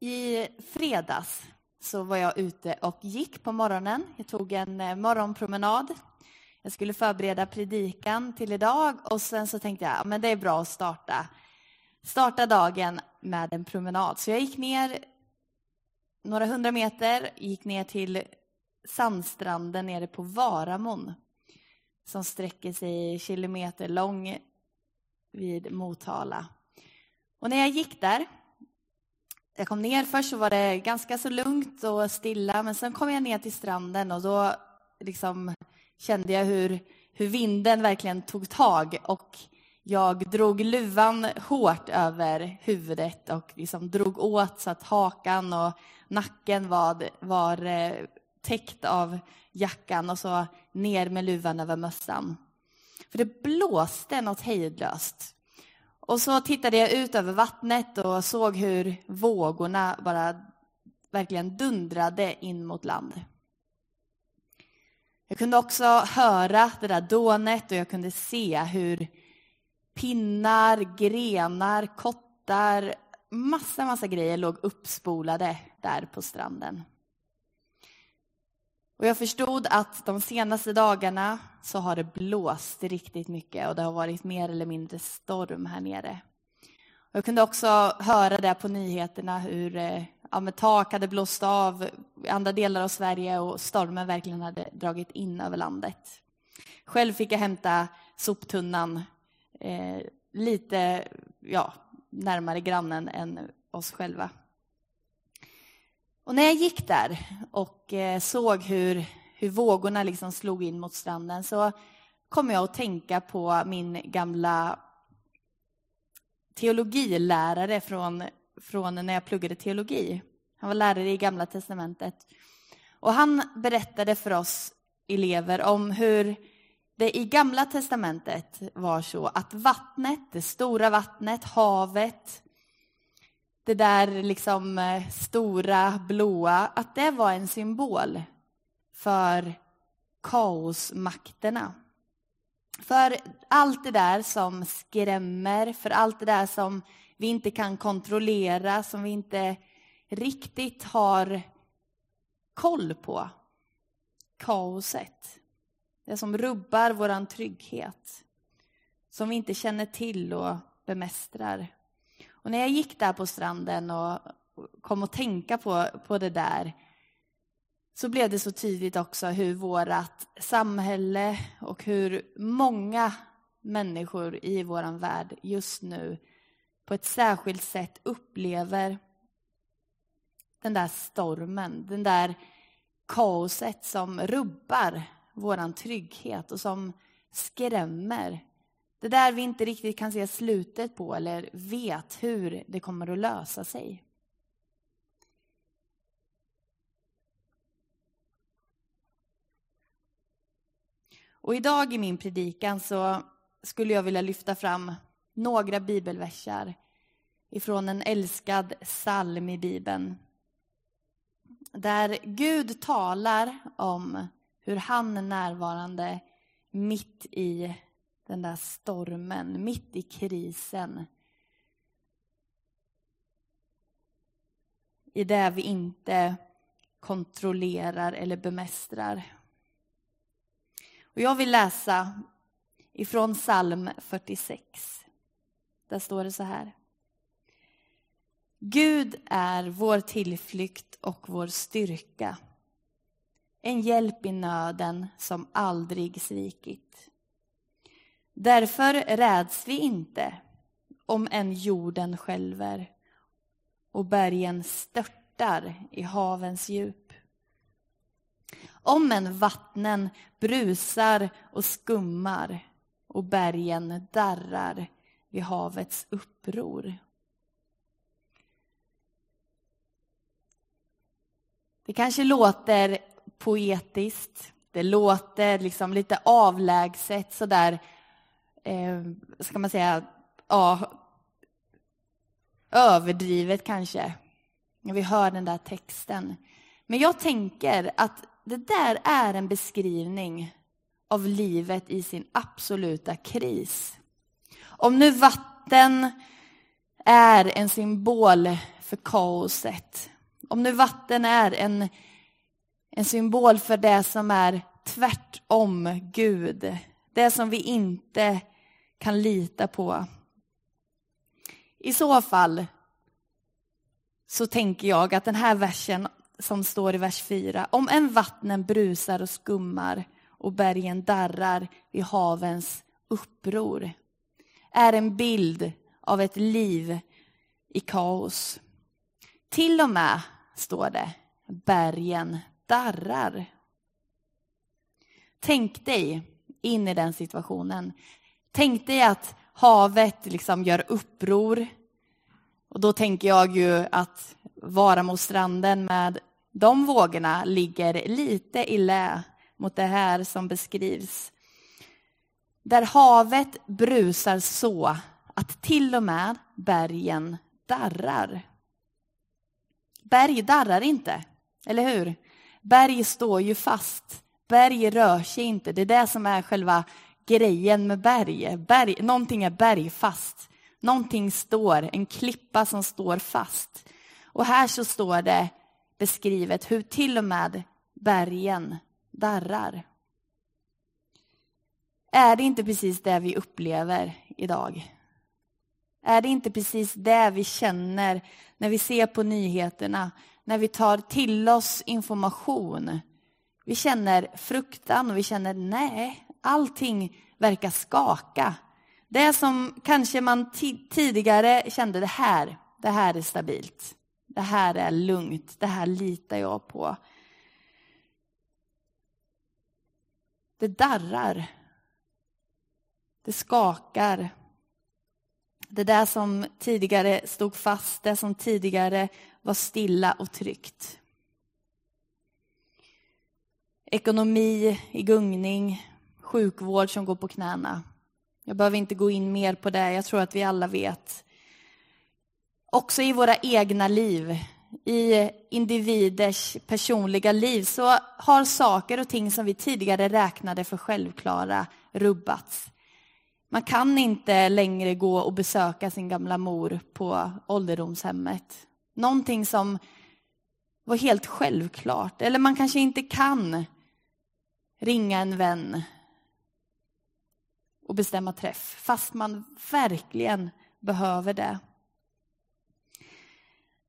I fredags så var jag ute och gick på morgonen. Jag tog en eh, morgonpromenad. Jag skulle förbereda predikan till idag och sen så tänkte jag men det är bra att starta, starta dagen med en promenad. Så jag gick ner några hundra meter, gick ner till sandstranden nere på Varamon som sträcker sig kilometer lång vid Motala. Och när jag gick där jag kom ner, först så var det ganska så lugnt och stilla, men sen kom jag ner till stranden och då liksom kände jag hur, hur vinden verkligen tog tag och jag drog luvan hårt över huvudet och liksom drog åt så att hakan och nacken var, var täckt av jackan och så ner med luvan över mössan. För det blåste något hejdlöst. Och så tittade jag ut över vattnet och såg hur vågorna bara verkligen dundrade in mot land. Jag kunde också höra det där dånet och jag kunde se hur pinnar, grenar, kottar, massa, massa grejer låg uppspolade där på stranden. Och jag förstod att de senaste dagarna så har det blåst riktigt mycket och det har varit mer eller mindre storm här nere. Jag kunde också höra det på nyheterna hur eh, ja, med tak hade blåst av i andra delar av Sverige och stormen verkligen hade dragit in över landet. Själv fick jag hämta soptunnan eh, lite ja, närmare grannen än oss själva. Och när jag gick där och eh, såg hur, hur vågorna liksom slog in mot stranden så kom jag att tänka på min gamla teologilärare från, från när jag pluggade teologi. Han var lärare i Gamla testamentet. Och han berättade för oss elever om hur det i Gamla testamentet var så att vattnet, det stora vattnet, havet, det där liksom eh, stora blåa, att det var en symbol för kaosmakterna. För allt det där som skrämmer, för allt det där som vi inte kan kontrollera, som vi inte riktigt har koll på. Kaoset. Det som rubbar vår trygghet. Som vi inte känner till och bemästrar. Och när jag gick där på stranden och kom att tänka på, på det där så blev det så tydligt också hur vårt samhälle och hur många människor i vår värld just nu på ett särskilt sätt upplever den där stormen, den där kaoset som rubbar vår trygghet och som skrämmer det där vi inte riktigt kan se slutet på eller vet hur det kommer att lösa sig. Och idag i min predikan så skulle jag vilja lyfta fram några bibelversar ifrån en älskad psalm i Bibeln. Där Gud talar om hur han är närvarande mitt i den där stormen, mitt i krisen. I det vi inte kontrollerar eller bemästrar. Och jag vill läsa ifrån psalm 46. Där står det så här. Gud är vår tillflykt och vår styrka. En hjälp i nöden som aldrig svikit. Därför räds vi inte om än jorden skälver och bergen störtar i havens djup. Om än vattnen brusar och skummar och bergen darrar vid havets uppror. Det kanske låter poetiskt, det låter liksom lite avlägset sådär eh, ska man säga, ja, överdrivet kanske, när vi hör den där texten. Men jag tänker att det där är en beskrivning av livet i sin absoluta kris. Om nu vatten är en symbol för kaoset. Om nu vatten är en, en symbol för det som är tvärtom Gud, det som vi inte kan lita på. I så fall så tänker jag att den här versen som står i vers 4, om en vattnen brusar och skummar och bergen darrar vid havens uppror, är en bild av ett liv i kaos. Till och med, står det, bergen darrar. Tänk dig in i den situationen. Tänk dig att havet liksom gör uppror. Och då tänker jag ju att Varamostranden med de vågorna ligger lite i lä mot det här som beskrivs. Där havet brusar så att till och med bergen darrar. Berg darrar inte, eller hur? Berg står ju fast. Berg rör sig inte. Det är det som är själva grejen med berg. berg någonting är bergfast. Någonting står, en klippa som står fast. Och här så står det beskrivet hur till och med bergen darrar. Är det inte precis det vi upplever idag? Är det inte precis det vi känner när vi ser på nyheterna, när vi tar till oss information? Vi känner fruktan och vi känner nej, allting verkar skaka. Det som kanske man tidigare kände, det här, det här är stabilt. Det här är lugnt, det här litar jag på. Det darrar. Det skakar. Det där som tidigare stod fast, det som tidigare var stilla och tryggt. Ekonomi i gungning, sjukvård som går på knäna. Jag behöver inte gå in mer på det, jag tror att vi alla vet. Också i våra egna liv, i individers personliga liv så har saker och ting som vi tidigare räknade för självklara rubbats. Man kan inte längre gå och besöka sin gamla mor på ålderdomshemmet. Någonting som var helt självklart. Eller man kanske inte kan ringa en vän och bestämma träff, fast man verkligen behöver det.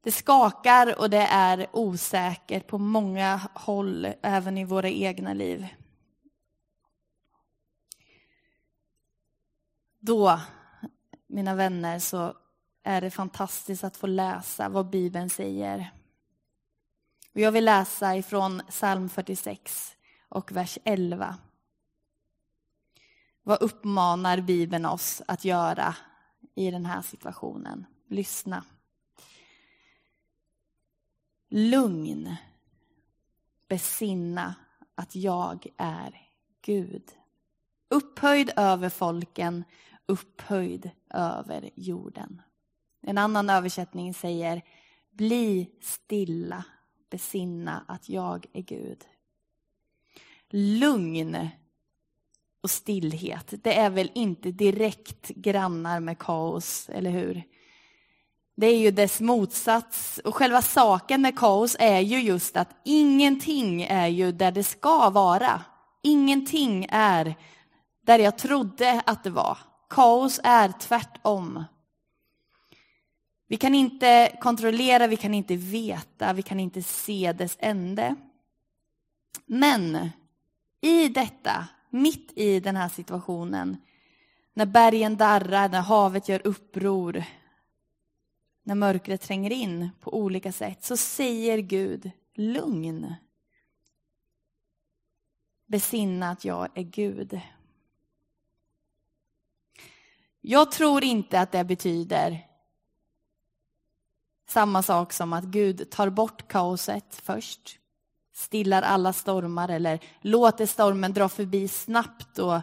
Det skakar och det är osäkert på många håll, även i våra egna liv. Då, mina vänner, så är det fantastiskt att få läsa vad Bibeln säger. Och jag vill läsa ifrån psalm 46 och vers 11. Vad uppmanar Bibeln oss att göra i den här situationen? Lyssna. Lugn. Besinna att jag är Gud. Upphöjd över folken, upphöjd över jorden. En annan översättning säger Bli stilla, besinna att jag är Gud. Lugn och stillhet, det är väl inte direkt grannar med kaos, eller hur? Det är ju dess motsats. Och själva saken med kaos är ju just att ingenting är ju där det ska vara. Ingenting är där jag trodde att det var. Kaos är tvärtom. Vi kan inte kontrollera, vi kan inte veta, vi kan inte se dess ände. Men i detta, mitt i den här situationen, när bergen darrar, när havet gör uppror, när mörkret tränger in på olika sätt, så säger Gud lugn. Besinna att jag är Gud. Jag tror inte att det betyder samma sak som att Gud tar bort kaoset först, stillar alla stormar eller låter stormen dra förbi snabbt och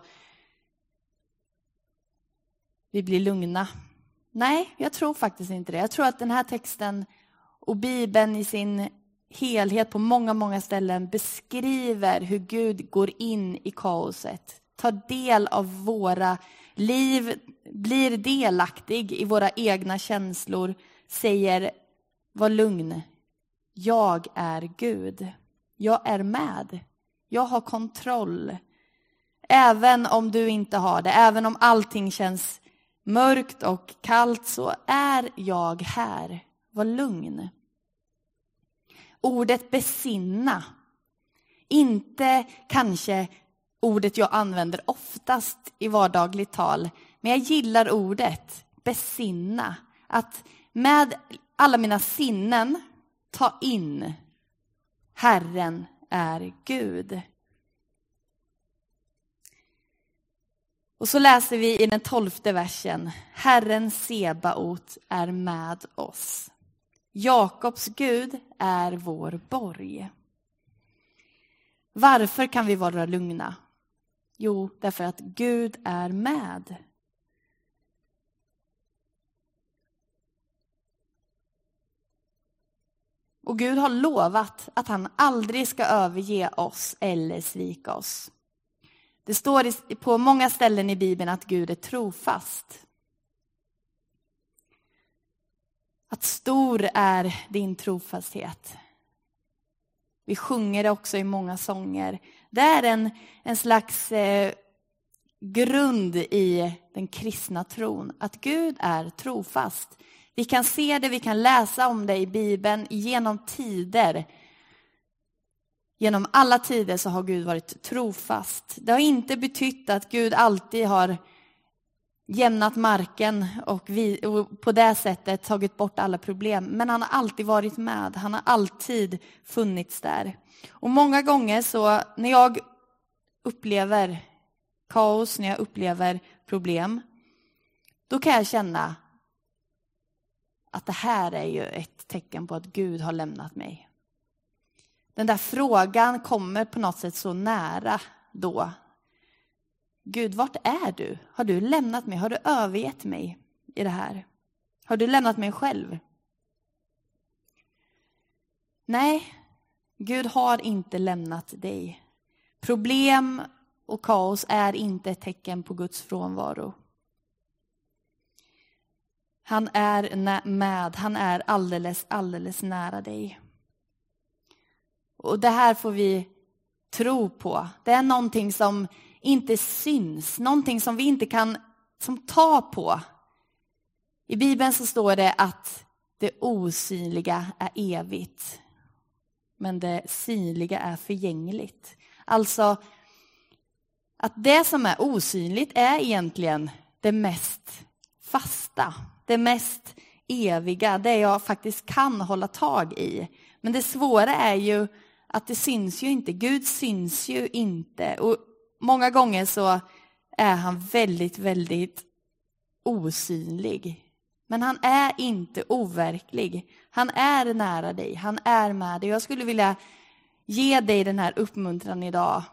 vi blir lugna. Nej, jag tror faktiskt inte det. Jag tror att den här texten och Bibeln i sin helhet på många, många ställen beskriver hur Gud går in i kaoset, tar del av våra liv, blir delaktig i våra egna känslor, säger var lugn. Jag är Gud. Jag är med. Jag har kontroll. Även om du inte har det, även om allting känns mörkt och kallt så är jag här. Var lugn. Ordet besinna, inte kanske ordet jag använder oftast i vardagligt tal, men jag gillar ordet besinna. Att med alla mina sinnen ta in Herren är Gud. Och så läser vi i den tolfte versen. Herren Sebaot är med oss. Jakobs Gud är vår borg. Varför kan vi vara lugna? Jo, därför att Gud är med. Och Gud har lovat att han aldrig ska överge oss eller svika oss. Det står på många ställen i Bibeln att Gud är trofast. Att stor är din trofasthet. Vi sjunger det också i många sånger. Det är en, en slags eh, grund i den kristna tron, att Gud är trofast. Vi kan se det, vi kan läsa om det i Bibeln genom tider. Genom alla tider så har Gud varit trofast. Det har inte betytt att Gud alltid har jämnat marken och, vi, och på det sättet tagit bort alla problem. Men han har alltid varit med, han har alltid funnits där. Och många gånger så när jag upplever kaos, när jag upplever problem, då kan jag känna att det här är ju ett tecken på att Gud har lämnat mig. Den där frågan kommer på något sätt så nära då. Gud, vart är du? Har du lämnat mig? Har du övergett mig i det här? Har du lämnat mig själv? Nej, Gud har inte lämnat dig. Problem och kaos är inte ett tecken på Guds frånvaro. Han är med, han är alldeles, alldeles nära dig. Och det här får vi tro på. Det är någonting som inte syns, någonting som vi inte kan som ta på. I Bibeln så står det att det osynliga är evigt, men det synliga är förgängligt. Alltså, att det som är osynligt är egentligen det mest fasta, det mest eviga, det jag faktiskt kan hålla tag i. Men det svåra är ju att det syns ju inte. Gud syns ju inte. Och många gånger så är han väldigt, väldigt osynlig. Men han är inte overklig. Han är nära dig, han är med dig. Jag skulle vilja ge dig den här uppmuntran idag.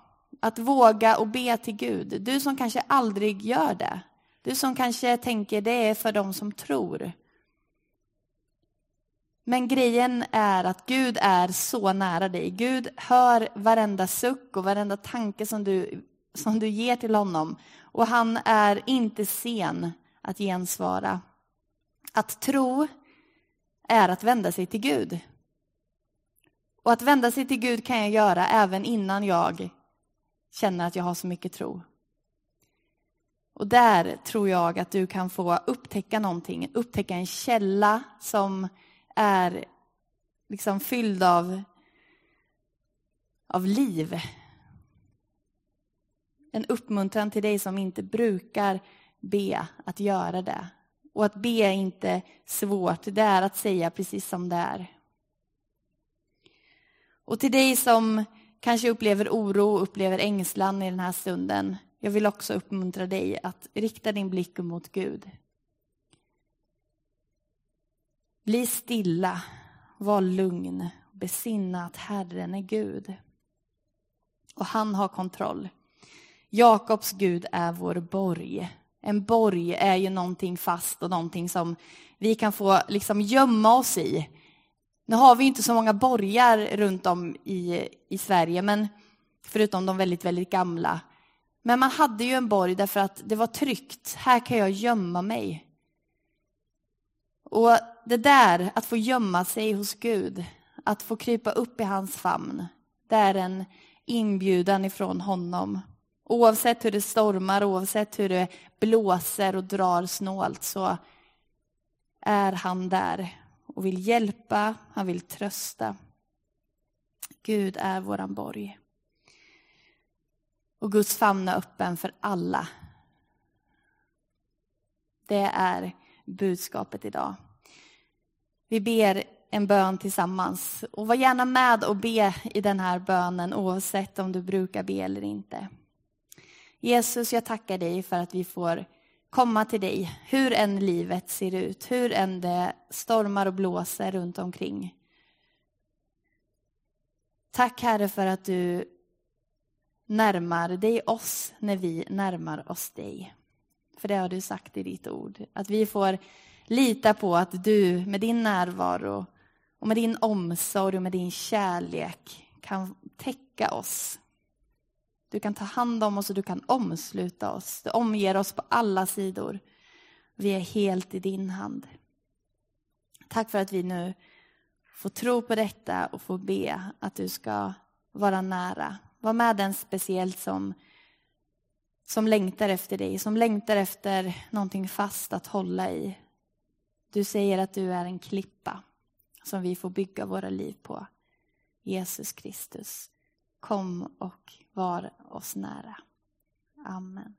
Att våga och be till Gud. Du som kanske aldrig gör det. Du som kanske tänker det är för dem som tror. Men grejen är att Gud är så nära dig. Gud hör varenda suck och varenda tanke som du, som du ger till honom. Och han är inte sen att gensvara. Att tro är att vända sig till Gud. Och att vända sig till Gud kan jag göra även innan jag känner att jag har så mycket tro. Och där tror jag att du kan få upptäcka någonting, upptäcka en källa som är liksom fylld av, av liv. En uppmuntran till dig som inte brukar be att göra det. Och att be är inte svårt, det är att säga precis som det är. Och till dig som kanske upplever oro, upplever ängslan i den här stunden. Jag vill också uppmuntra dig att rikta din blick mot Gud. Bli stilla, var lugn, besinna att Herren är Gud. Och han har kontroll. Jakobs Gud är vår borg. En borg är ju någonting fast och någonting som vi kan få liksom gömma oss i. Nu har vi inte så många borgar runt om i, i Sverige, men förutom de väldigt, väldigt gamla. Men man hade ju en borg därför att det var tryggt. Här kan jag gömma mig. Och det där, att få gömma sig hos Gud, att få krypa upp i hans famn, det är en inbjudan ifrån honom. Oavsett hur det stormar, oavsett hur det blåser och drar snålt så är han där och vill hjälpa, han vill trösta. Gud är våran borg. Och Guds famn är öppen för alla. Det är budskapet idag. Vi ber en bön tillsammans. Och var gärna med och be i den här bönen oavsett om du brukar be eller inte. Jesus, jag tackar dig för att vi får komma till dig, hur än livet ser ut, hur än det stormar och blåser runt omkring. Tack Herre för att du närmar dig oss när vi närmar oss dig. För det har du sagt i ditt ord. Att vi får lita på att du med din närvaro och med din omsorg och med din kärlek kan täcka oss. Du kan ta hand om oss och du kan omsluta oss. Du omger oss på alla sidor. Vi är helt i din hand. Tack för att vi nu får tro på detta och får be att du ska vara nära. Var med den speciellt som, som längtar efter dig, som längtar efter någonting fast att hålla i. Du säger att du är en klippa som vi får bygga våra liv på. Jesus Kristus, kom och var oss nära. Amen.